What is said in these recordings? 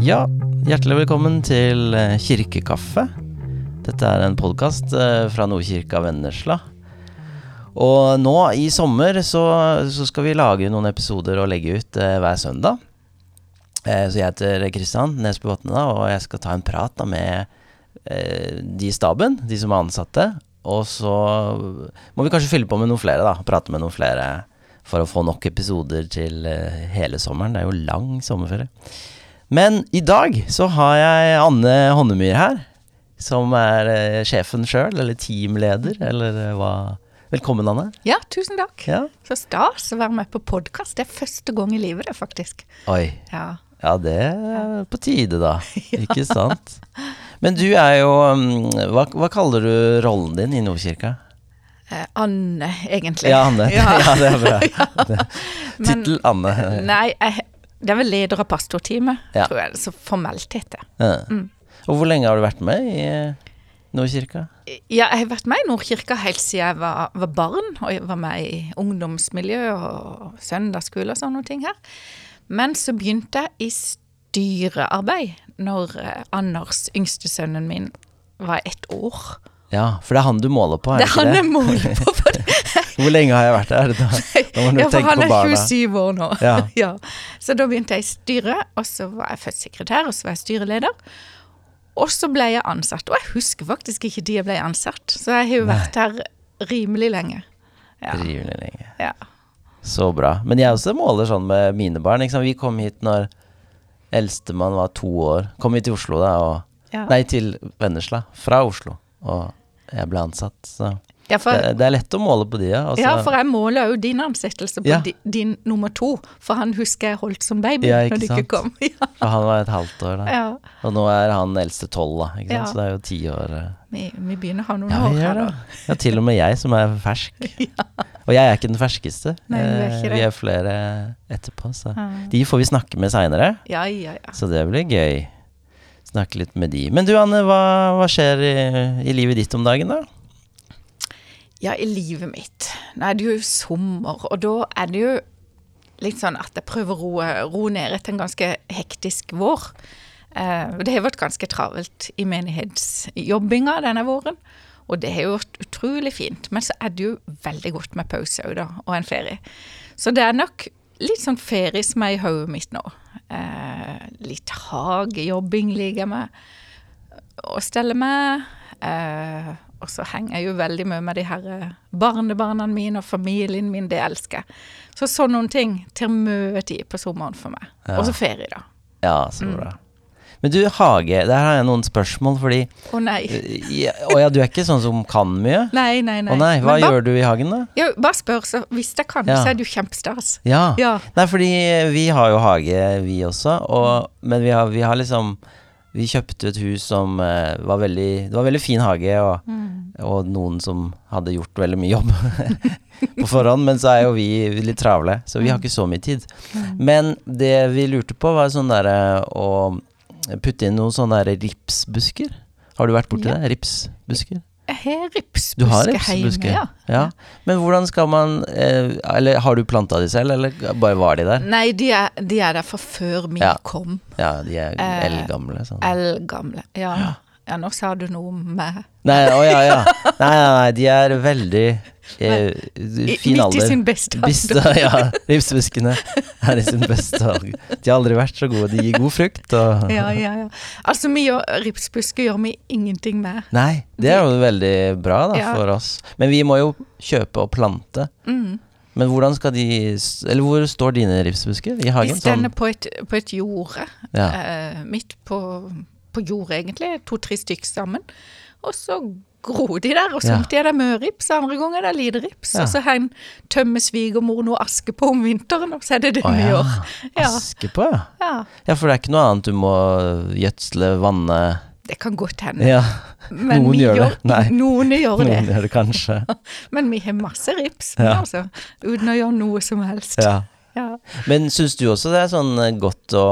Ja, hjertelig velkommen til eh, Kirkekaffe. Dette er en podkast fra Nordkirka Vennesla. Og nå i sommer så, så, skal vi lage noen episoder og legge ut eh, hver søndag. Eh, så jeg heter Kristian Nesbø Vatne, og jeg skal ta en prat da, med eh, de i staben, de som er ansatte. Og så må vi kanskje fylle på med noen flere, da. Prate med noen flere for å få nok episoder til eh, hele sommeren. Det er jo lang sommerferie. Men i dag så har jeg Anne Honnemyr her, som er eh, sjefen sjøl, eller teamleder, eller eh, hva Velkommen, Anne. Ja, tusen takk. Ja. Så stas å være med på podkast. Det er første gang i livet, det, faktisk. Oi. Ja, ja det er på tide, da. ja. Ikke sant? Men du er jo um, hva, hva, kaller du rollen din i Nordkirka? Eh, Anne, egentlig. Ja, Anne. Ja, ja det er bra. Tittel Anne. Nei, jeg det er vel leder av pastorteamet, ja. tror jeg det så formelt heter. Ja. Mm. Og hvor lenge har du vært med i eh, Nordkirka? Ja, jeg har vært med i Nordkirka helt siden jeg var, var, barn. Og jeg var med i ungdomsmiljø og søndagsskole og sånne ting her. Men så begynte jeg i styrearbeid når eh, Anders, yngste sønnen min, var ett år. Ja, for det er han du måler på, er det ikke det? Det er han jeg måler på. Hvor lenge har jeg vært der? Da, da må du ja, for han er 27 år nå. Ja. ja. Så da begynte jeg i styret, og så var jeg født sekretær, og så var jeg styreleder. Og så ble jeg ansatt. Og jeg husker faktisk ikke de jeg ble ansatt, så jeg har jo vært her rimelig lenge. Ja. Rimelig lenge. Ja. Så bra. Men jeg også måler sånn med mine barn. Vi kom hit når eldstemann var to år. Kom hit til Oslo, da, og ja. Nei, til Vennesla. Fra Oslo. Og jeg ble ansatt, så ja, for, det, det, er lett å måle på de, ja. Altså, ja, for jeg måler jo din ansettelse på ja. din, din, nummer to. For han husker jeg holdt som baby ja, når du ikke kom. Ja. For han var et halvt år da. Og nå er han eldste tolv, da. Ikke sant? Så det er jo ti år. Uh... Vi, vi, begynner å ha noen år her, da. Ja, til og med jeg som er fersk. Og jeg er ikke den ferskeste. Nei, er ikke det. Vi er flere etterpå, så de får vi snakke med seinere. Ja, ja, ja. Så det blir gøy. Snakke litt med de. Men du Anne, hva, hva skjer i, i livet ditt om dagen, da? Ja, i livet mitt. Nå er det jo sommer, og da er det jo litt sånn at jeg prøver å roe, roe ned etter en ganske hektisk vår. Eh, det har vært ganske travelt i menighetsjobbinga denne våren, og det har vært utrolig fint. Men så er det jo veldig godt med pause òg, da, og en ferie. Så det er nok litt sånn ferie som er i hodet mitt nå. Eh, litt hagejobbing liker jeg med. Å stelle med. Eh, og så henger jeg jo veldig mye med de her eh, barnebarna mine og familien min, det elsker jeg. Så sånne noen ting til mye på sommeren for meg. Ja. Og så ferie, da. Ja, så bra. Mm. Men du, hage, der har jeg noen spørsmål, fordi Å oh, nei. ja, Å ja, du er ikke sånn som kan mye? Nei, nei, nei. Å nei, Hva ba, gjør du i hagen, da? Ja, bare spør, så hvis jeg kan, ja. så er det jo kjempestas. Ja. ja. Nei, fordi vi har jo hage, vi også, og, men vi har, vi har liksom vi kjøpte et hus som uh, var veldig Det var veldig fin hage, og, mm. og noen som hadde gjort veldig mye jobb på forhånd. Men så er jo vi litt travle, så vi har mm. ikke så mye tid. Mm. Men det vi lurte på, var sånn derre å putte inn noen sånne der ripsbusker. Har du vært borti ja. det? Ripsbusker? Jeg har ripsbuske hjemme, ja. ja. Men hvordan skal man eh, Eller har du planta de selv, eller bare var de der? Nei, de er, de er der fra før vi ja. kom. Ja, de er eh, eldgamle. Sånn. Eldgamle, ja. ja. Ja, nå sa du noe med Nei, å ja, ja. Nei, nei, nei, de er veldig eh, fin alder. Midt i sin beste alder. ja, ripsbuskene er i sin beste alder. De har aldri vært så gode. De gir god frukt. Og ja, ja, ja. Altså, gjør, ripsbusker gjør vi ingenting med. Nei, det er jo veldig bra da, ja. for oss. Men vi må jo kjøpe og plante. Mm. Men hvordan skal de Eller hvor står dine ripsbusker i hagen? De stender på et, på et jorde ja. Uh, midt på på jord, egentlig. To-tre stykker sammen. Og så de der, og somtid er det mørrips, andre ganger er det lite rips. Ja. Og så hen tømmer svigermor noe aske på om vinteren, og så er det det vi gjør. Ja. Aske på, ja. ja. For det er ikke noe annet du må gjødsle, vanne Det kan godt hende. Ja. Men noen gjør, det. Nei. Noen gjør det. Noen gjør det kanskje. men vi har masse rips, altså. Uten å gjøre noe som helst. Ja. Men syns du også det er sånn godt å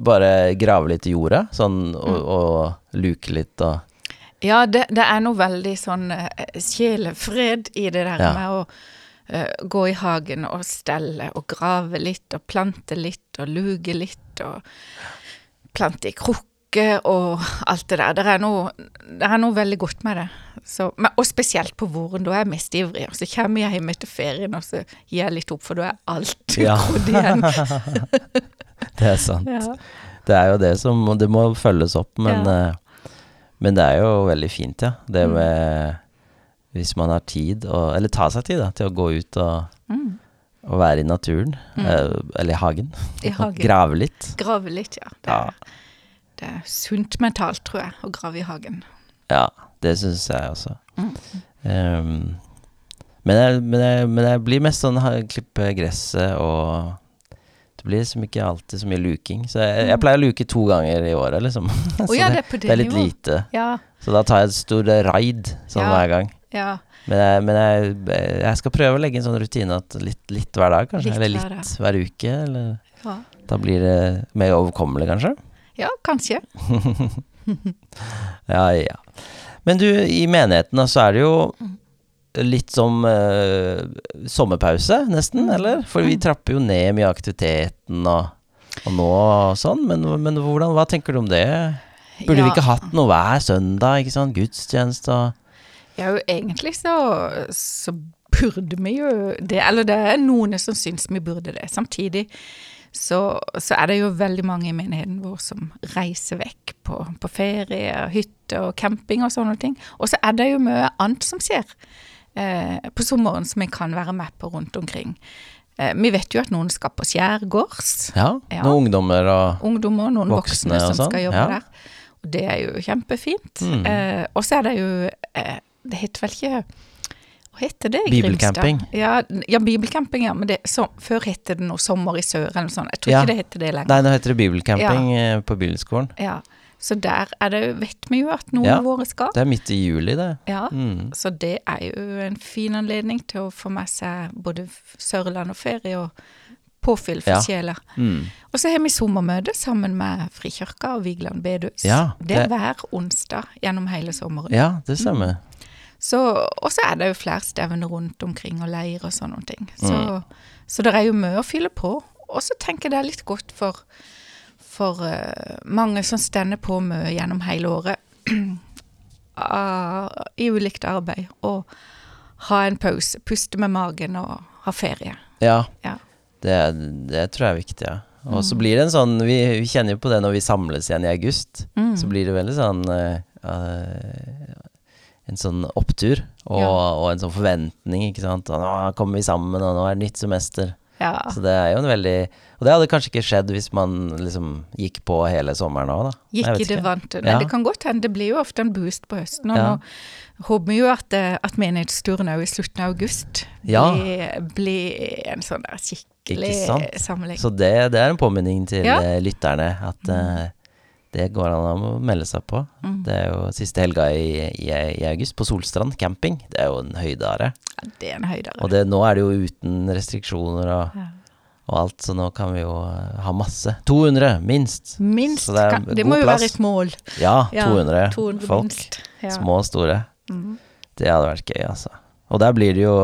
bare grave litt i jorda, sånn og, mm. og luke litt og Ja, det, det, er noe veldig sånn uh, sjelefred i det der ja. med å uh, gå i hagen og stelle og grave litt og plante litt og luge litt og plante i krukke og alt det der. Det er noe, det er noe veldig godt med det. Så, men, og spesielt på våren, da er jeg mest ivrig. Og så kommer jeg hjem etter ferien, og så gir jeg litt opp, for da er alt Ja. grodd igjen. Det er sant. Ja. Det er jo det som Det må følges opp, men, Ja. Eh, men det er jo veldig fint, ja. Det Mm. med Hvis man har tid, og, eller tar seg tid da, til å gå ut og, Mm. og være i naturen. Mm. eller i hagen. I hagen. Grave litt. Grave litt, ja. Det, Ja. er- det er sunt mentalt, tror jeg, å grave i hagen. Ja, det syns jeg også. Mm. Ehm, men, jeg, men, jeg, men jeg blir mest sånn klippe gresset og Det blir liksom ikke alltid så mye luking. Så jeg, jeg pleier å luke to ganger i året, liksom. Så ja, det, det det, er litt lite. Ja, Så da tar jeg et stort raid sånn Ja. hver gang. ja. Men, jeg, men jeg, jeg skal prøve å legge en sånn rutine at litt, litt hver dag, kanskje. Litt eller litt hver uke. Eller, ja. da blir det mer overkommelig, kanskje. Ja, kanskje. Ja, ja. Men du, i menigheten så er det jo litt som uh, sommerpause, nesten, eller? For vi trapper jo ned mye av aktiviteten og, og nå og sånn, men, men hvordan, hva tenker du om det? Burde ja. vi ikke hatt noe hver søndag, ikke sant? Gudstjeneste og Ja, jo egentlig så, så burde vi jo det, eller det er noen som syns vi burde det. Samtidig så, så er det jo veldig mange i menigheten vår som reiser vekk på, på ferie, hytte og camping og sånne ting. Og så er det jo mye annet som skjer på sommeren som jeg kan være med på rundt omkring. Eh, vi vet jo at noen skal på skjærgårds. Ja, Ja. noen ungdommer og ungdommer, noen Voksne voksne, som sånn, skal jobbe ja. der. Og det er jo kjempefint. Mm. Eh, og så er det jo eh, Det heter vel ikke Hva heter det? i Bibelcamping. Ja, ja, bibelcamping, ja. Men det, så, før het det noe Sommer i sør eller noe sånt. Jeg tror ikke det heter det lenger. Nei, nå heter det bibelcamping eh, på bibelskolen. Ja. Så der er det, vet vi jo at noen Ja. av våre skal. Det er midt i juli, det. Ja. Mm. Så det er jo en fin anledning til å få med seg både Sørland og ferie og påfyll for Ja. sjela. Mm. Og så har vi sommermøte sammen med Frikirka og Vigeland bedehus. Ja, det er hver onsdag gjennom hele sommeren. Ja, det stemmer. Så, og så er det jo flere stevner rundt omkring og leir og sånne ting. Så, Mm. så det er jo mye å fylle på. Og så tenker jeg det er litt godt for, for eh, mange som stender på mye gjennom hele året ah, i ulikt arbeid. Og ha en pause, puste med magen og ha ferie. Ja, Ja. det, det tror jeg er viktig, ja. Og så blir det en sånn vi, vi kjenner jo på det når vi samles igjen i august. Mm. Så blir det veldig sånn uh, En sånn opptur og, Ja. og en sånn forventning, ikke sant. Og nå kommer vi sammen, og nå er det nytt semester. Ja. Så det er jo en veldig Og det hadde kanskje ikke skjedd hvis man liksom gikk på hele sommeren òg, da. Gikk i det vante. Nei, Ja. det kan godt hende. Det blir jo ofte en boost på høsten. Og Ja. nå håper vi jo at, eh, at menighetsturen òg i slutten av august Ja. blir, blir en sånn der skikkelig samling. Så det, det er en påminning til eh, lytterne at eh, det går an å melde seg på. Mm. Det er jo siste helga i, i, i august på Solstrand camping. Det er jo en høydare. Ja, det er en høydare. Og det, nå er det jo uten restriksjoner og, Ja. og alt, så nå kan vi jo eh, ha masse. 200, minst. Minst. Så det er kan, det må jo plass. være et mål. Ja, Ja, 200, 200 folk. minst. Små og store. Mm. Det hadde vært gøy, altså. Og der blir det jo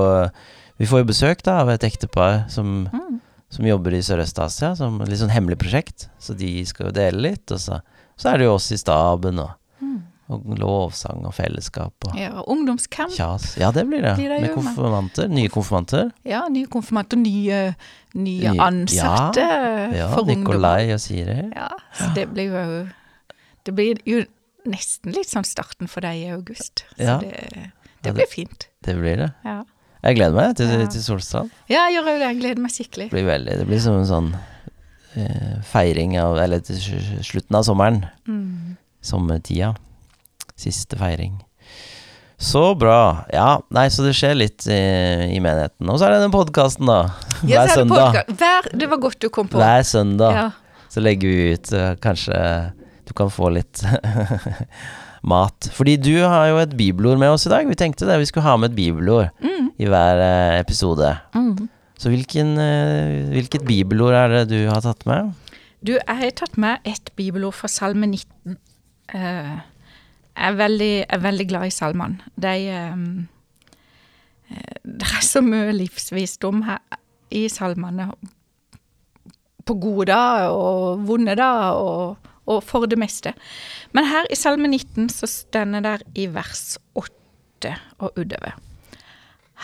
Vi får jo besøk da av et ektepar som, Mm. som jobber i Sørøst-Asia, som litt sånn hemmelig prosjekt. Så de skal jo dele litt, og så, så er det jo oss i staben, og, Mm. og lovsang og fellesskap og Ja, ungdomscamp. kjas. Ja, det blir det. Blir det Med konfirmanter. Nye konfirmanter. Ja, nye konfirmanter, nye, nye ansatte Ja, for ungdom. Nikolai og Siri. Ja, så det blir jo Det blir jo nesten litt sånn starten for deg i august. Så Ja. det, det det- blir fint. Det blir det. Ja. Jeg gleder meg til, Ja. til Solstrand. Ja, jeg gjør òg det. Jeg gleder meg skikkelig. Det blir veldig Det blir som en sånn feiring av Eller slutten av sommeren. Mm. Sommertida. Siste feiring. Så bra. Ja, nei, så det skjer litt i, i menigheten. Og så er det den podkasten, da. Ja, Hver er det søndag. Hver, det var godt du kom på. Hver søndag Ja. så legger vi ut eh, Kanskje du kan få litt mat. Fordi du har jo et bibelord med oss i dag. Vi tenkte det, vi skulle ha med et bibelord Mm. i hver eh, episode. Mm. Så hvilken, eh, hvilket bibelord er det du har tatt med? Du, jeg har tatt med et bibelord fra Salme 19. Eh, jeg, er veldig, er veldig glad i salmene. De eh, Det er så mye livsvisdom her i salmene. På gode dager og vonde dager og, og for det meste. Men her i Salme 19 så stender der i vers 8 og utover.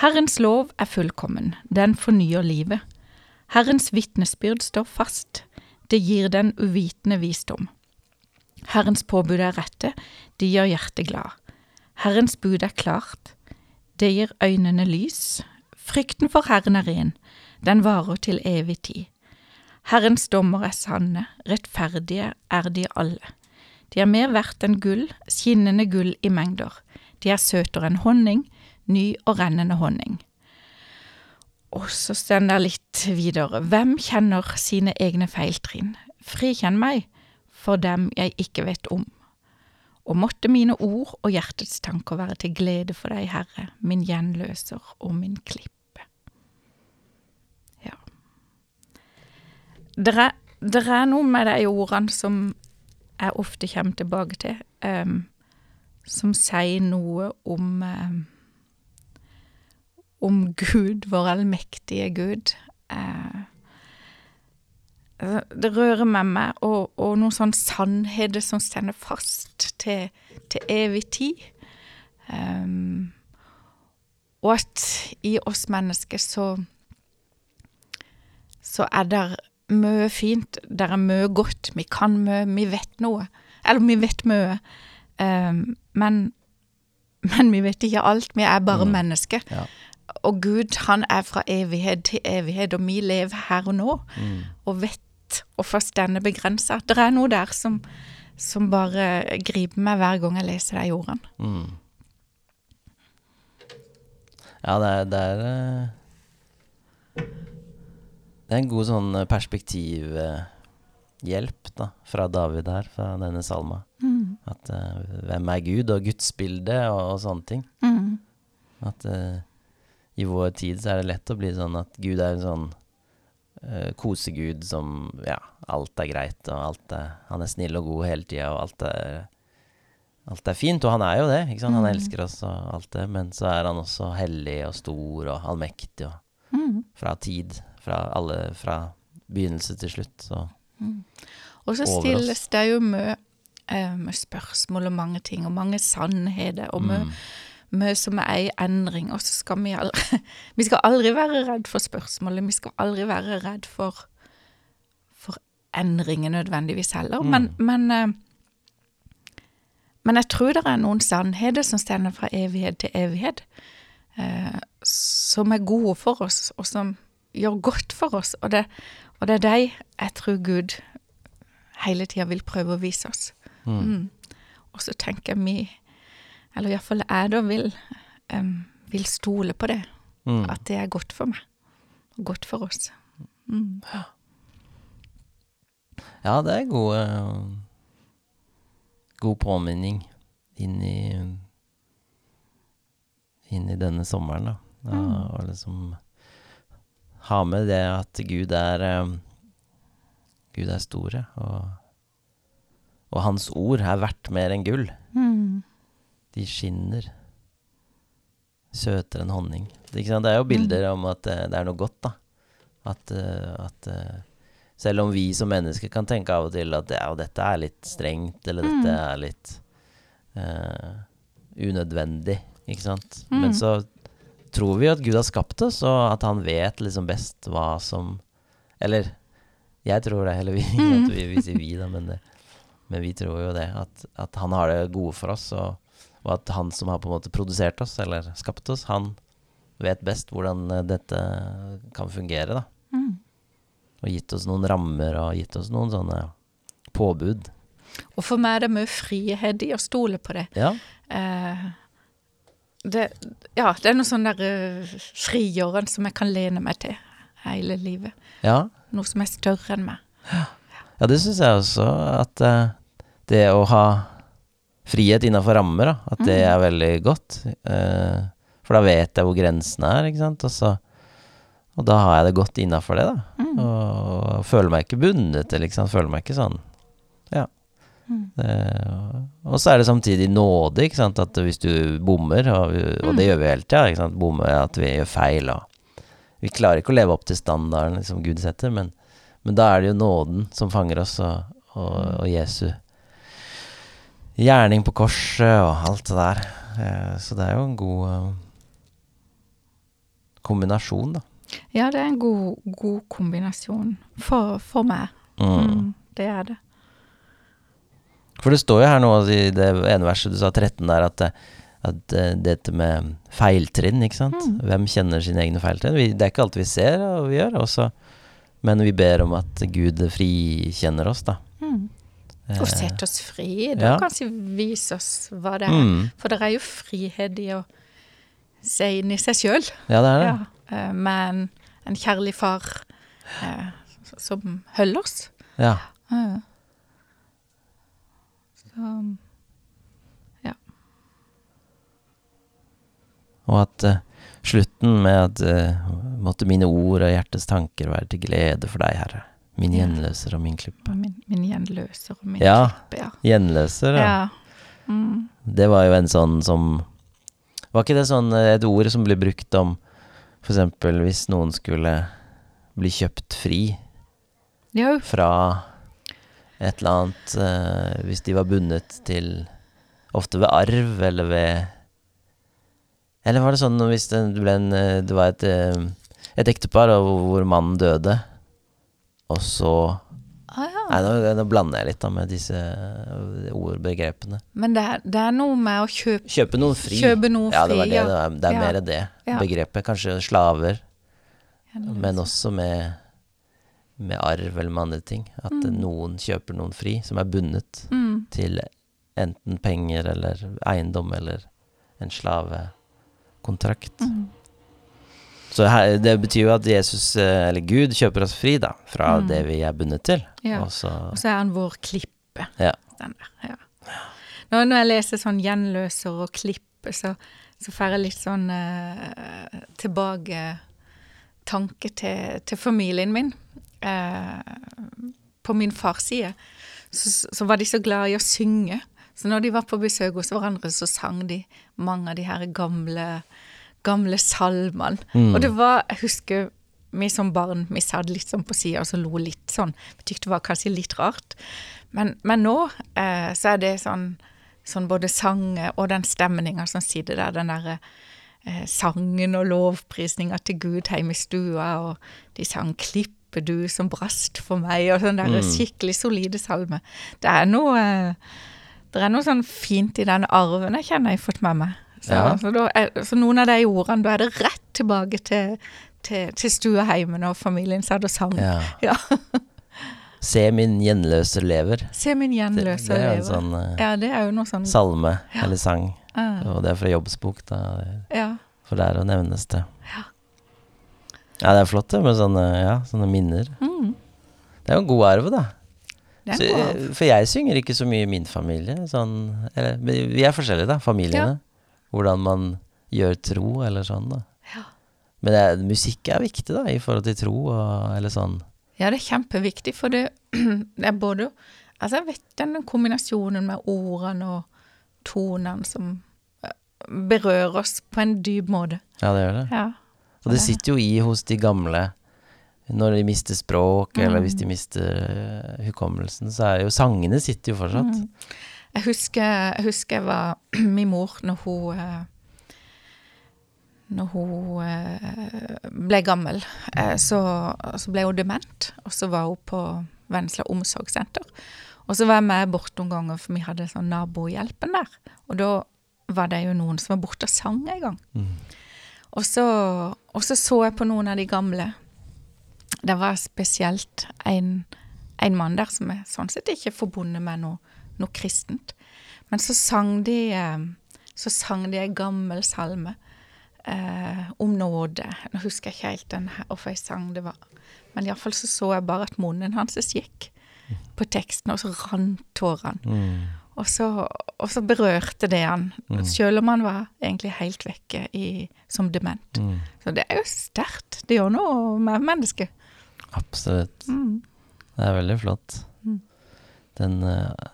Herrens lov er fullkommen, den fornyer livet. Herrens vitnesbyrd står fast, det gir den uvitende visdom. Herrens påbud er rette, de gjør hjertet glad. Herrens bud er klart, det gir øynene lys. Frykten for Herren er ren, den varer til evig tid. Herrens dommer er sanne, rettferdige er de alle. De er mer verdt enn gull, skinnende gull i mengder. De er søtere enn honning, ny og rennende honning. Og så står det litt videre. Hvem kjenner sine egne feiltrinn? Frikjenn meg for dem jeg ikke vet om. Og måtte mine ord og hjertets tanker være til glede for deg, Herre, min gjenløser og min klippe. Ja. Det er, er noe med de ordene som jeg ofte kommer tilbake til, um, som sier noe om um, om Gud, vår allmektige Gud. Uh, det rører med meg, og, og noen sånne sannheter som stender fast til, til evig tid. Um, og at i oss mennesker så så er det mye fint, det er mye godt, vi kan mye, vi vet noe. Eller vi vet mye, um, men, men vi vet ikke alt, vi er bare mm. mennesker. Ja. Og Gud, han er fra evighet til evighet, og vi lever her og nå, mm. og vet og forstår begrensa. Det er noe der som, som, bare griper meg hver gang jeg leser de ordene. Mm. Ja, det er, det er eh, Det er en god sånn perspektivhjelp da, fra David her, fra denne salma. Mm. At uh, hvem er Gud, og gudsbildet og, og sånne ting. Mm. At uh, i vår tid så er det lett å bli sånn at Gud er en sånn uh, kosegud som Ja, alt er greit, og alt er, han er snill og god hele tida, og alt er, alt er fint. Og han er jo det, ikke sant. Han mm. elsker oss og alt det, men så er han også hellig og stor og allmektig og mm. fra tid. Fra alle Fra begynnelse til slutt, så mm. Og så stilles det jo mye uh, spørsmål og mange ting, og mange sannheter, og mye mm mye som er i endring, og så skal vi aldri Vi skal aldri være redd for spørsmålet, vi skal aldri være redd for, for endringer nødvendigvis heller, mm. men, men, eh, men jeg tror det er noen sannheter som stender fra evighet til evighet, eh, som er gode for oss, og som gjør godt for oss, og det, og det er de jeg tror Gud hele tida vil prøve å vise oss. Mm. Mm. Og så tenker jeg vi eller iallfall jeg da vil, um, vil stole på det. Mm. At det er godt for meg. Og godt for oss. Mm. Ja, det er god, god påminning inn i inn i denne sommeren, da. da mm. Og liksom ha med det at Gud er um, Gud er store, og, og hans ord er verdt mer enn gull. Mm. De skinner. Søtere enn honning. Det, det er jo bilder om at det, det er noe godt, da. At, uh, at uh, selv om vi som mennesker kan tenke av og til at ja, dette er litt strengt, eller dette mm. er litt uh, unødvendig, ikke sant. Mm. Men så tror vi at Gud har skapt oss, og at han vet liksom best hva som Eller jeg tror det, eller vi, mm. vi, vi sier vi, da, men, det, men, vi tror jo det. At, at han har det gode for oss. og og at han som har på en måte produsert oss, eller skapt oss, han vet best hvordan eh, dette kan fungere, da. Mm. Og gitt oss noen rammer og gitt oss noen sånne påbud. Og for meg er det mye frihet i å stole på det. Ja. Eh, det, ja, det er noe sånn der uh, frigjørende som jeg kan lene meg til hele livet. Ja. Noe som er større enn meg. Ja, ja det syns jeg også. At uh, det å ha frihet innafor rammer, da. At det mm. er veldig godt. Uh, for da vet jeg hvor grensene er, ikke sant. Og, så, og da har jeg det godt innafor det, da. Mm. Og, føler meg ikke bundet til, ikke sant. Føler meg ikke sånn. Ja. Mm. og så er det samtidig nåde, ikke sant. At hvis du bommer, og, og det mm. gjør vi hele tida, ikke sant. Bommer, at vi gjør feil og Vi klarer ikke å leve opp til standarden som Gud setter, men, men da er det jo nåden som fanger oss, og, og, og Jesu gjerning på korset og alt det der. Eh, så det er jo en god eh, kombinasjon, da. Ja, det er en god, god kombinasjon for, for meg. Mm. Mm, det er det. For det står jo her nå i det ene verset du sa, 13 der, at, at eh, dette med feiltrinn, ikke sant. Mm. Hvem kjenner sine egne feiltrinn? Vi, det er ikke alt vi ser og vi gjør, også, men vi ber om at Gud frikjenner oss, da. Mm. Eh, Og sette oss fri. Da ja. kanskje vise oss hva det er. Mm. For det er jo frihet i å se inn i seg sjøl. Ja, det er det. Ja. eh, Med en, kjærlig far eh, som holder oss. Ja. Ja. Og at uh, slutten med at uh, måtte mine ord og hjertets tanker være til glede for deg, Herre. Min gjenløser og min klippe. min, min gjenløser og min Ja. klippe. Ja. Gjenløser, ja. ja. Mm. Det var jo en sånn som Var ikke det sånn eh, et ord som blir brukt om eksempel hvis noen skulle bli kjøpt fri Jo. fra et eller annet uh, Hvis de var bundet til Ofte ved arv, eller ved Eller var det sånn hvis det ble en eh, Det var et, et ektepar og hvor mannen døde, og så Ah, ja. Nei, nå, nå blander jeg litt da med disse ordbegrepene. Men det er, det er noe med å kjøpe Kjøpe noen fri. Kjøpe noe ja, det var det. ja. Det er, det er Ja. mer det begrepet. Kanskje slaver, men også med, med arv eller med andre ting. At Mm. noen kjøper noen fri, som er bundet mm. til enten penger eller eiendom eller en slavekontrakt. Mm. Så her, det betyr jo at Jesus, eh, eller Gud, kjøper oss fri da, fra Mm. det vi er bundet til. Ja. Og så Og så er han vår klippe. Ja. Den der, ja. Når, når jeg leser sånn gjenløser og klippe, så, så får jeg litt sånn eh, tilbake tanke til, til familien min. Eh, på min fars side så, så var de så glad i å synge. Så når de var på besøk hos hverandre, så sang de mange av de her gamle, gamle salmene. Mm. Og det var, jeg husker vi som barn, vi satt litt sånn på sida og så lo litt sånn. Vi tykte det var kanskje litt rart. Men, men nå eh, så er det sånn, sånn både sangen og den stemninga som sitter der, den derre eh, sangen og lovprisninga til Gud hjemme i stua, og de sang 'Klippe du som brast for meg', og sånn der Mm. skikkelig solide salme. Det er noe eh, Det er noe sånn fint i den arven jeg kjenner jeg har fått med meg. Så, Ja. så, er, så noen av de ordene, da er det rett tilbake til, til, til stua hjemme når familien satt og sang. ja. Ja. Se min gjenløse lever. Se min gjenløse det det lever. sånn eh, Ja, det er jo noe sånn salme Ja. eller sang. Og det er fra jobbsbok, da. Ja. For der å nevnes det. Ja. Ja, det er flott det med sånne, ja, sånne minner. Mm, Det er jo en god arv, da. Så, eh, for jeg synger ikke så mye i min familie. Sånn, eller, vi er forskjellige, da, familiene. Hvordan man gjør tro, eller sånn, da. Ja. Men det, musikk er viktig, da, i forhold til tro, og, eller sånn. Ja, det er kjempeviktig, for det, det er både Altså, jeg vet den kombinasjonen med ordene og tonene som eh, berører oss på en dyp måte. Ja, det gjør det. Ja. Og det sitter jo i hos de gamle. Når de mister språk, eller hvis de mister eh, hukommelsen, så er jo sangene sitter jo fortsatt. Mm. Jeg husker, jeg husker jeg var min mor når hun eh, Når hun eh, ble gammel, eh, så, så ble hun dement. Og så var hun på Vennesla omsorgssenter. Og så var jeg med bort noen ganger, for vi hadde sånn nabohjelpen der. Og da var det jo noen som var borte og sang en gang. Mm. Og så, og så så jeg på noen av de gamle. Det var spesielt en, en mann der som er sånn sett ikke forbundet med noe, noe kristent. Men så sang de eh, så sang de en gammel salme eh, om nåde. Nå husker jeg ikke helt den her, hvorfor jeg sang det var. Men iallfall så så jeg bare at munnen hans gikk på teksten, og så rant tårene. Mm. Og så, og så berørte det han, selv om han var egentlig helt vekke i, som dement. Mm. Så det er jo sterkt. Det gjør noe med mennesket. Absolutt. Mm. Det er veldig flott. Mm. Den eh,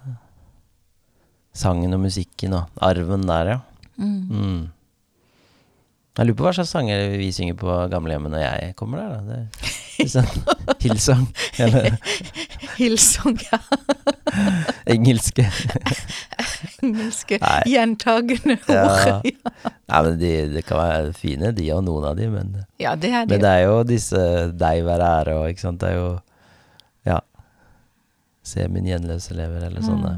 sangen og musikken og arven der, ja. Mm. Mm. Jeg lurer på hva slags sanger vi synger på gamlehjemmet når jeg kommer der. Da. Det sånn Hillsong. Eller Hillsong, ja. Engelske. Engelske Nei. gjentagende Ja. ord. Nei, men de, det kan være fine, de og noen av de, men, Ja, det er men det. er jo disse deg være ære og ikke sant. Det er jo Ja. Se min gjenløse lever, eller sånne.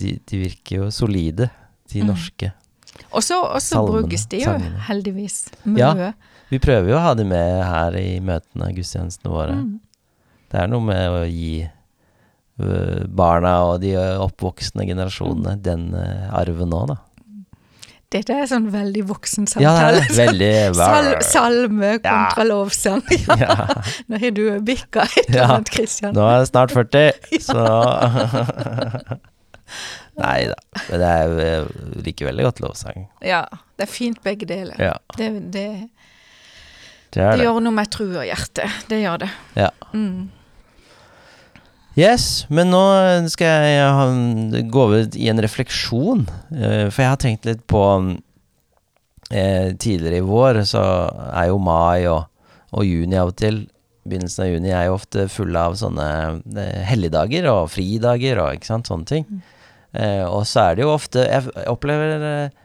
De, de virker jo solide, de Mm. norske. salmene. og så brukes de jo sangene. heldigvis Ja. Vi prøver jo å ha de med her i møtene, gudstjenestene våre. Mm. Det er noe med å gi øh, barna og de oppvoksende generasjonene Mm. den øh, arven nå, da. Dette er sånn veldig voksen Ja, samtale. er. Veldig Sal salme kontra lovsang. Ja. Ja. Nå har du bikka et eller annet, Kristian. Nå er jeg snart 40, så Nei da. Men jeg liker veldig godt lovsang. Ja, det er fint begge deler. Ja, Det, det, det det gjør noe med tru og hjerte. Det gjør det. Ja. Mm. Yes, men nå skal jeg gå over i en refleksjon. eh, For jeg har tenkt litt på eh, Tidligere i vår så er jo mai og, og juni av og til Begynnelsen av juni er jo ofte fulle av sånne eh, helligdager og fridager og ikke sant, sånne ting. Eh, og så er det jo ofte Jeg opplever eh,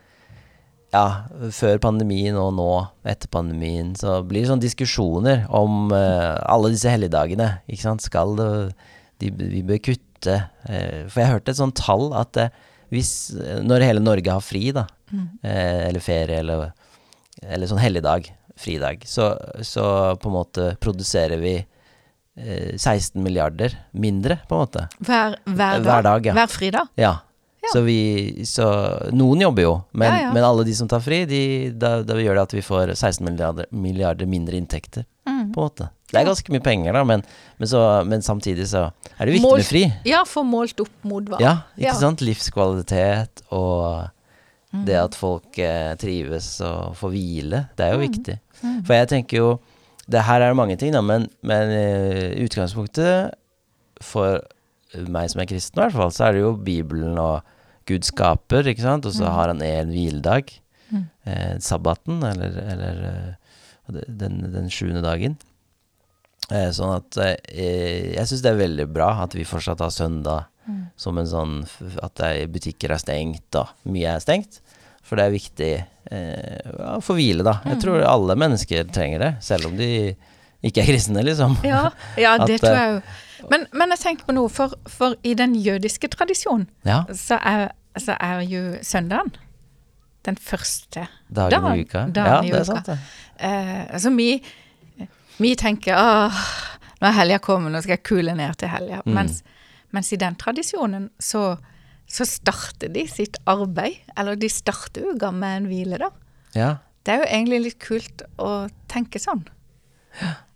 ja, før pandemien og nå etter pandemien, så blir det sånne diskusjoner om eh, alle disse helligdagene. Ikke sant? Skal det de, Vi bør kutte eh, For jeg hørte et sånt tall at eh, hvis Når hele Norge har fri, da, eh, eller ferie, eller, eller sånn helligdag, fridag, så, så på en måte produserer vi 16 milliarder mindre, på en måte. Hver, hver, dag. Hver dag, ja. Hver fridag. Ja. Ja. Så vi Så noen jobber jo, men, Ja, ja. men alle de som tar fri, de, da, da gjør det at vi får 16 milliarder, milliarder mindre inntekter, Mm. på en måte. Det er ganske mye penger, da, men, men, så, men samtidig så er det viktig målt, med fri. Ja, for målt opp mot hva? Ja, ikke sant? Livskvalitet og Mm. det at folk eh, trives og får hvile. Det er jo Mm. viktig. Mm. For jeg tenker jo Det her er det mange ting, da, men, men eh, utgangspunktet for meg som er kristen, i hvert fall, så er det jo Bibelen og Gud skaper, ikke sant, og så Mm. har han en hviledag. Mm. Eh, sabbaten, eller, eller eh, den, den sjuende dagen. Eh, sånn at eh, jeg syns det er veldig bra at vi fortsatt har søndag Mm. som en sånn At er, butikker er stengt, og mye er stengt. For det er viktig eh, få hvile, da. Jeg Mm. tror alle mennesker trenger det, selv om de ikke er kristne, liksom. Ja, ja At, det tror eh, jeg jo. Men, men jeg tenker på noe, for, for i den jødiske tradisjonen Ja, så så er jo søndagen den første dagen Dagen- i uka. dagen Ja, i det er uka. sant, det. eh, Altså vi, vi tenker åh, nå er helga kommet, nå skal jeg kule ned til helga. Mm. Mens, mens i den tradisjonen så, så starter de sitt arbeid, eller de starter uka med en hvile, da. Ja. Det er jo egentlig litt kult å tenke sånn.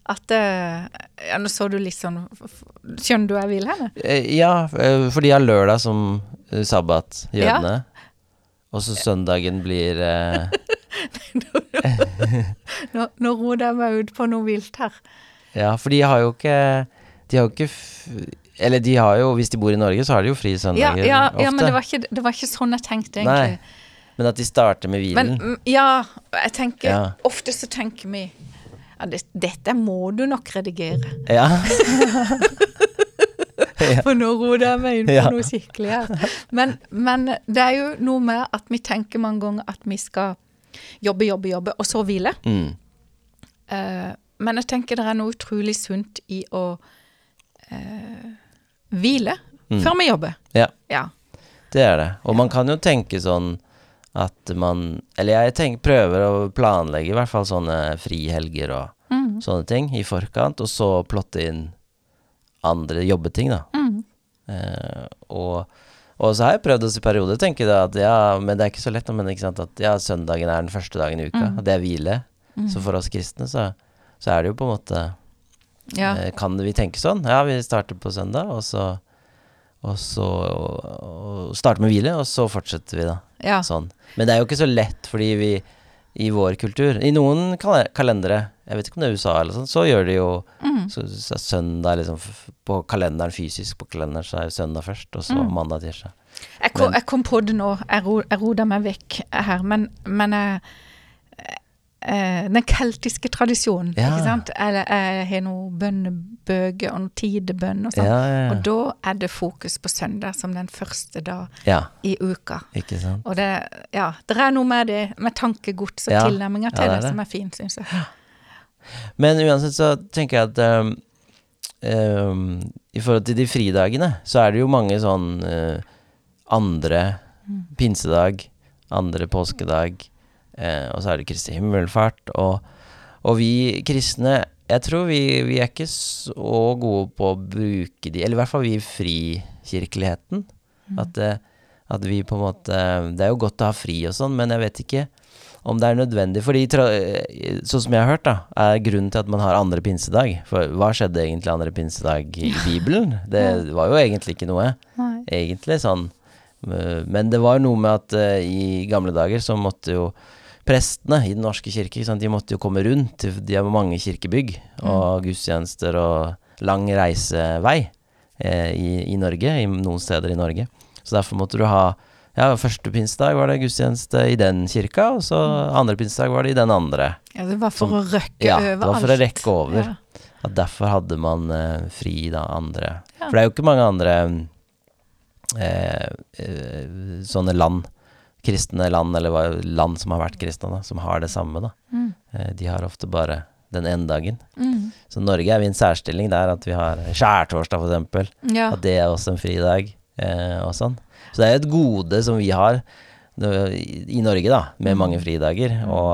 At eh, Ja, nå så du litt sånn Skjønner du jeg vil hen? Eh, ja, eh, for de har lørdag som sabbat, jødene. Og så søndagen blir eh, Nå, nå roer jeg meg ut på noe vilt her. Ja, for de har jo ikke De har jo ikke Eller de har jo, hvis de bor i Norge, så har de jo fri søndager ja, ofte. ja men det var, ikke, det var ikke sånn jeg tenkte, Nei. Men at de starter med hvilen. Men, ja, jeg tenker Ja. Ofte så tenker vi ja, det, dette må du nok redigere. Ja. For nå roer jeg meg inn på Ja. noe skikkelig her. Men, men det er jo noe med at vi tenker mange ganger at vi skal jobbe, jobbe, jobbe, og så hvile. Mm. Uh, men jeg tenker det er noe utrolig sunt i å eh, hvile Mm. før vi jobber. ja, Ja. det er det. Og man kan jo tenke sånn at man Eller jeg tenker, prøver å planlegge i hvert fall sånne frihelger og Mm. sånne ting i forkant, og så plotte inn andre jobbeting, da. Mm. Eh, og, og så har jeg prøvd oss i perioder tenke da at ja, men det er ikke så lett, men ikke sant, at ja, søndagen er den første dagen i uka, Mm. og det er hvile. Mm. Så for oss kristne så, så er det jo på en måte Ja. eh, Kan vi tenke sånn? Ja, vi starter på søndag, og så og så og, starter med hvile, og så fortsetter vi, da. ja. Sånn. Men det er jo ikke så lett, fordi vi i vår kultur I noen kal kalendere, jeg vet ikke om det er USA eller sånn, så gjør de jo Mm. så, så søndag liksom På kalenderen fysisk på kalenderen så er søndag først, og så Mm. mandag, tirsdag. Jeg, jeg kom på det nå, jeg, ro, jeg meg vekk her, men, men jeg, eh, den keltiske tradisjonen. Ja. ikke sant? Eller jeg har noen bønnebøker og noen tidebønn og sånn. ja, ja. Og da er det fokus på søndag som den første dag i uka. Ikke sant. Og det, ja, det er noe med det, med tankegods og tilnærminger til det det, som er fint, syns jeg. Men uansett så tenker jeg at um, um, i forhold til de fridagene, så er det jo mange sånn uh, andre pinsedag, andre påskedag, eh, og så er det Kristi himmelfart. Og, og vi kristne, jeg tror vi, vi er ikke så gode på å bruke de, eller i hvert fall vi i frikirkeligheten. At, eh, at vi på en måte Det er jo godt å ha fri og sånn, men jeg vet ikke om det er nødvendig. Fordi, eh, sånn som jeg har hørt, da, er grunnen til at man har andre pinsedag. For hva skjedde egentlig andre pinsedag i Bibelen? Det var jo egentlig ikke noe. Nei. Egentlig sånn. Eh, Men det var noe med at i gamle dager så måtte jo prestene i Den norske kirke, de måtte jo komme rundt. De har mange kirkebygg og gudstjenester og lang reisevei eh, i, i Norge, i noen steder i Norge. Så derfor måtte du ha ja, første pinsedag var det gudstjeneste i den kirka, og så andre pinsedag var det i den andre. Ja, det var for Som- å røkke Ja, over det var for å rekke over. Ja. At derfor hadde man eh, fri da andre Ja. For det er jo ikke mange andre eh, eh, sånne land, kristne land, eller land som har vært kristne, da, som har det samme, da. Mm. Eh, de har ofte bare den ene dagen. Mm. Så Norge er vi i en særstilling der at vi har skjærtorsdag, eksempel. Ja. At det er også en fridag, eh, og sånn. Så det er et gode som vi har i i Norge, da, med mange fridager og,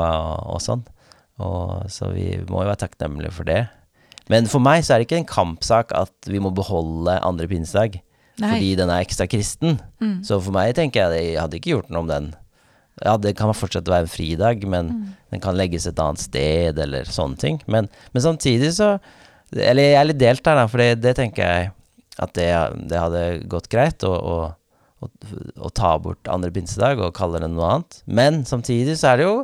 og sånn. Og, så vi må jo være takknemlige for det. Men for meg så er det ikke en kampsak at vi må beholde andre pinsedag. Nei. Fordi den er ekstra kristen. Mm. Så for meg tenker jeg at jeg hadde ikke gjort noe om den. Ja, det kan fortsette å være en fridag, men Mm. den kan legges et annet sted, eller sånne ting. Men, men samtidig så Eller jeg er litt delt der, da, for det, det tenker jeg at det, det hadde gått greit å, å, å, ta bort andre pinsedag og kalle det noe annet. Men samtidig så er det jo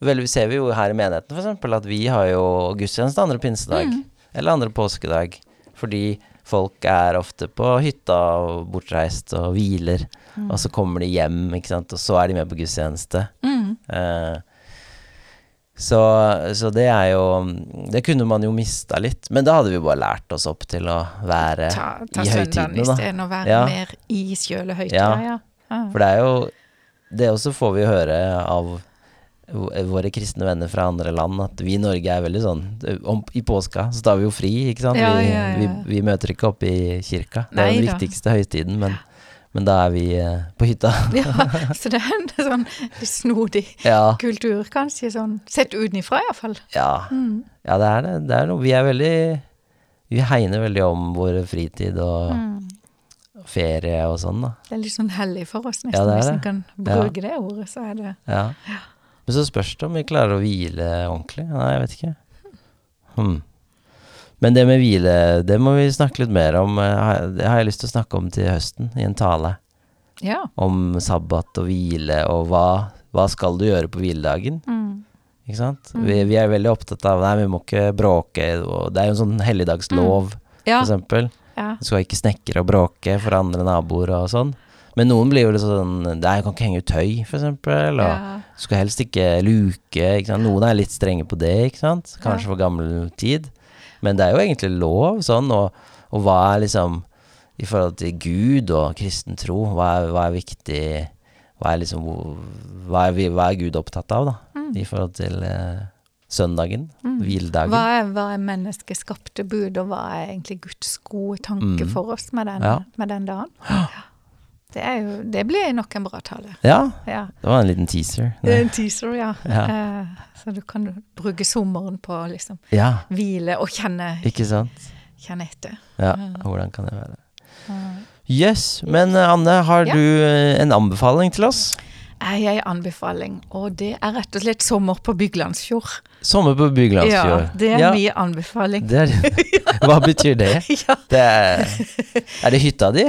vel, ser vi jo her i menigheten eksempel at vi har jo gudstjeneste andre pinsedag. Eller andre påskedag. Fordi folk er ofte på hytta og bortreist og hviler. Og så kommer de hjem, ikke sant, og så er de med på gudstjeneste. Mm. Eh, så, så det er jo Det kunne man jo mista litt. Men da hadde vi bare lært oss opp til å være Ta, ta i høytidene, da. istedenfor å være Ja. mer i sjøle høytida. Ja. Ja. For det er jo Det også får vi høre av våre kristne venner fra andre land, at vi i Norge er veldig sånn om, I påska så tar vi jo fri, ikke sant? Ja, vi, ja, ja. Vi, vi møter ikke opp i kirka. Det er Nei den da. viktigste høytiden, men, men da er vi eh, på hytta. Ja, så det er en sånn snodig ja. kultur, kanskje, sånn sett utenfra iallfall. Ja. Mm. ja, det er det. Det er noe Vi er veldig Vi hegner veldig om vår fritid og Mm. ferie og sånn, da. Det er litt sånn hellig for oss, nesten, Ja, det det. hvis en kan bruke det ordet. Så er det Ja. Men så spørs det om vi klarer å hvile ordentlig. Nei, jeg vet ikke. Hmm. Men det med hvile, det må vi snakke litt mer om. eh, Det har jeg lyst til å snakke om til høsten, i en tale. Ja. Om sabbat og hvile, og hva, hva skal du gjøre på hviledagen? Mm. Ikke sant? Vi, vi er veldig opptatt av Nei, vi må ikke bråke. Det er jo en sånn helligdagslov, Ja. for eksempel. ja. Du skal ikke snekre og bråke for andre naboer og sånn. Men noen blir jo litt sånn Nei, jeg kan ikke henge ut tøy, for eksempel. Og Ja. skal helst ikke luke. Ikke? Noen er litt strenge på det, ikke sant. Kanskje Ja. for gammel tid. Men det er jo egentlig lov, sånn. Og, og hva er liksom I forhold til Gud og kristen tro, hva er, hva er viktig Hva er liksom hva er, hva er Gud opptatt av, da? I forhold til eh, søndagen, hviledagen. Hva er, hva er menneskeskapte bud, og hva er egentlig Guds gode tanke Mm. for oss med den, Ja. med den dagen? Det, jo, det blir nok en bra tale. Ja, Ja. det var en liten teaser. Det er en teaser, ja. Ja. Eh, så du kan bruke sommeren på å liksom Ja, hvile og kjenne, ikke sant? kjenne etter. Ja, hvordan kan det være? Yes, men eh, Anne, har du eh, en anbefaling til oss? Jeg har en anbefaling, og det er rett og slett sommer på Byglandsfjord. Sommer på Byglandsfjord. Ja, det er Ja, min anbefaling. det er, Hva betyr det? Ja. det er, er det hytta di?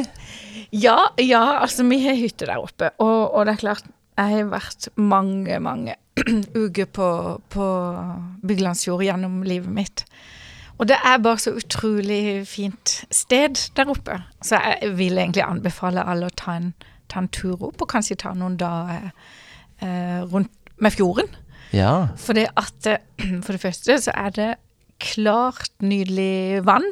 Ja, ja, altså vi har hytte der oppe, og, og det er klart, jeg har vært mange, mange uker på, på Byglandsfjord gjennom livet mitt. Og det er bare så utrolig fint sted der oppe. Så jeg vil egentlig anbefale alle å ta en, ta en tur opp, og kanskje ta noen dager eh, rundt med fjorden. Ja. For det at eh, For det første så er det klart, nydelig vann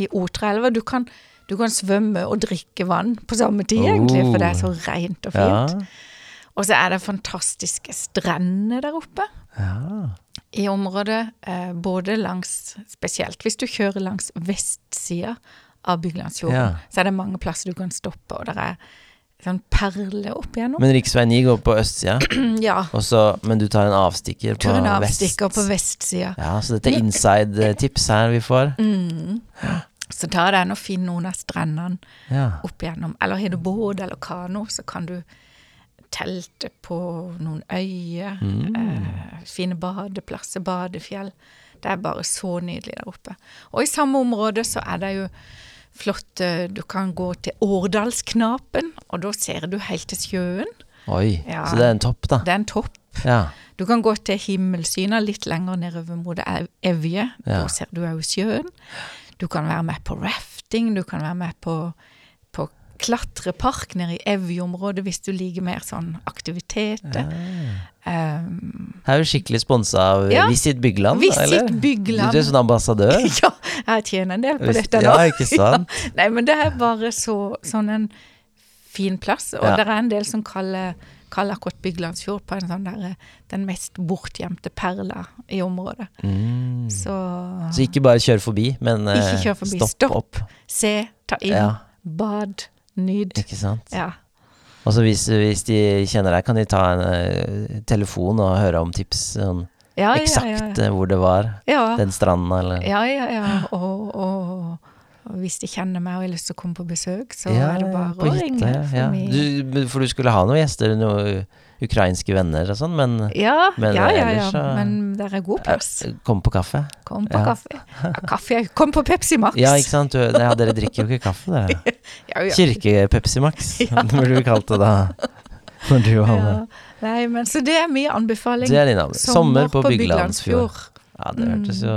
i Otraelva. Du kan, du kan svømme og drikke vann på samme tid, egentlig, for det er så rent og Ja. fint. Og så er det fantastiske strender der oppe ja. i området, eh, både langs Spesielt hvis du kjører langs vestsida av Byglandsfjorden, Ja. så er det mange plasser du kan stoppe, og det er sånn perle opp igjennom. Men rv. 9 går på østsida, ja. og så- men du tar en avstikker på tar en vest. avstikker på vestsida. Ja, så dette er inside-tips her vi får. Mm. Så ta den og finn noen av strendene Ja. opp igjennom. Eller har du båt eller kano, så kan du telte på noen øyer. Mm. Eh, fine badeplasser, badefjell. Det er bare så nydelig der oppe. Og i samme område så er det jo flott eh, Du kan gå til Årdalsknapen, og da ser du helt til sjøen. Oi, Ja. så det er en topp, da. Det er en topp. Ja. Du kan gå til Himmelsyna litt lenger nedover mot Ev- Evje. Ja. Da ser du òg sjøen. Du kan være med på rafting, du kan være med på, på klatrepark nede i Evje-området hvis du liker mer sånn aktiviteter. Um, Her er du skikkelig sponsa av Ja. Visit Bygland, Visit eller? Bygland. Du er sånn ambassadør? ja, jeg tjener en del på dette nå. ja, ikke sant? Ja. Nei, men det er bare så, sånn en fin plass, og Ja. det er en del som kaller, kaller akkurat Byglandsfjord på en sånn der, den mest bortgjemte perla i området. Mm. Så, Så ikke bare kjør forbi, men eh, kjør forbi, stopp, stopp. opp. se, ta inn, Ja. bad, nyd. Ikke sant? Ja. Og så hvis, hvis de kjenner deg, kan de ta en uh, telefon og høre om tips sånn Ja, eksakt eh, hvor det var. Den stranda, eller ja, ja. ja. Og, og, og hvis de kjenner meg og har lyst til å komme på besøk, så Ja, er det bare på å hytta, ringe. ja, For, ja. Du, for du skulle ha noen gjester, noen ukrainske venner og sånn, men ja, men ja, ja, ja. ellers ja. Men det er god plass. kom på kaffe. Kom på ja. kaffe. Ja, kaffe. Kom på Pepsi Max. Ja, ikke sant? Du, ja, dere drikker jo ikke kaffe, dere. Ja, ja. Kirke-Pepsi Max, burde vi kalt det da. For du og Ja. Hanne. Nei, men så det er min anbefaling. Det er din anbefaling. Sommer på Byglandsfjord. Ja, det hørtes jo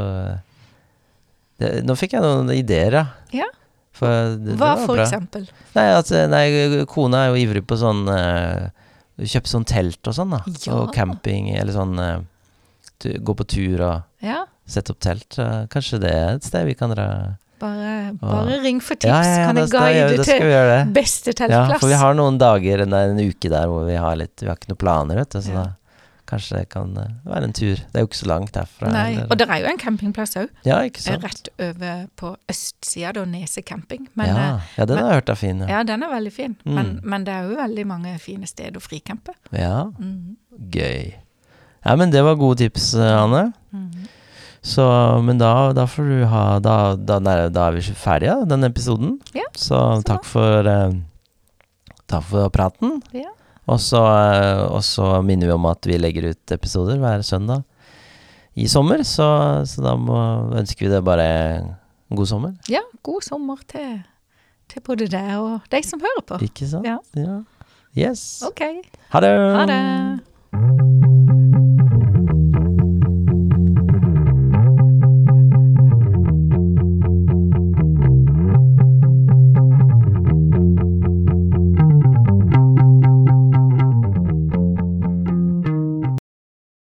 det, Nå fikk jeg noen ideer, ja. For det, det Hva det for bra. eksempel? Nei, at, nei, kona er jo ivrig på sånn uh, Kjøpe sånn telt og sånn, da. Ja. Og camping, eller sånn uh, tu, Gå på tur og Ja, sette opp telt. Uh, kanskje det er et sted vi kan dra bare, bare ring for tips. Ja, kan jeg guide deg til beste teltplass. Ja, for vi har noen dager, nei, en uke der hvor vi har litt Vi har ikke noen planer, vet du. Så da kanskje det kan eh, være en tur. Det er jo ikke så langt herfra. Nei, eller- og det er jo en campingplass òg. ja, sant. Rett over på østsida, da, Nese camping. Men ja. eh, ja, den men- har jeg hørt er fin. Ja. ja, den er veldig fin. Mm. Men, men det er jo veldig mange fine steder å fricampe. ja. Mm. Gøy. Ja, men det var gode tips, eh, Anne. Mm. Så, men da, da får du ha Da, da, da er vi ferdige, den episoden. Ja, så takk for eh, Takk for praten. Ja. Og så, eh, og så minner vi om at vi legger ut episoder hver søndag i sommer. Så, så da må, ønsker vi deg bare god sommer. ja, god sommer til, til både deg og de som hører på. Ikke sant? Ja. ja. Yes. OK. Ha det. Ha det.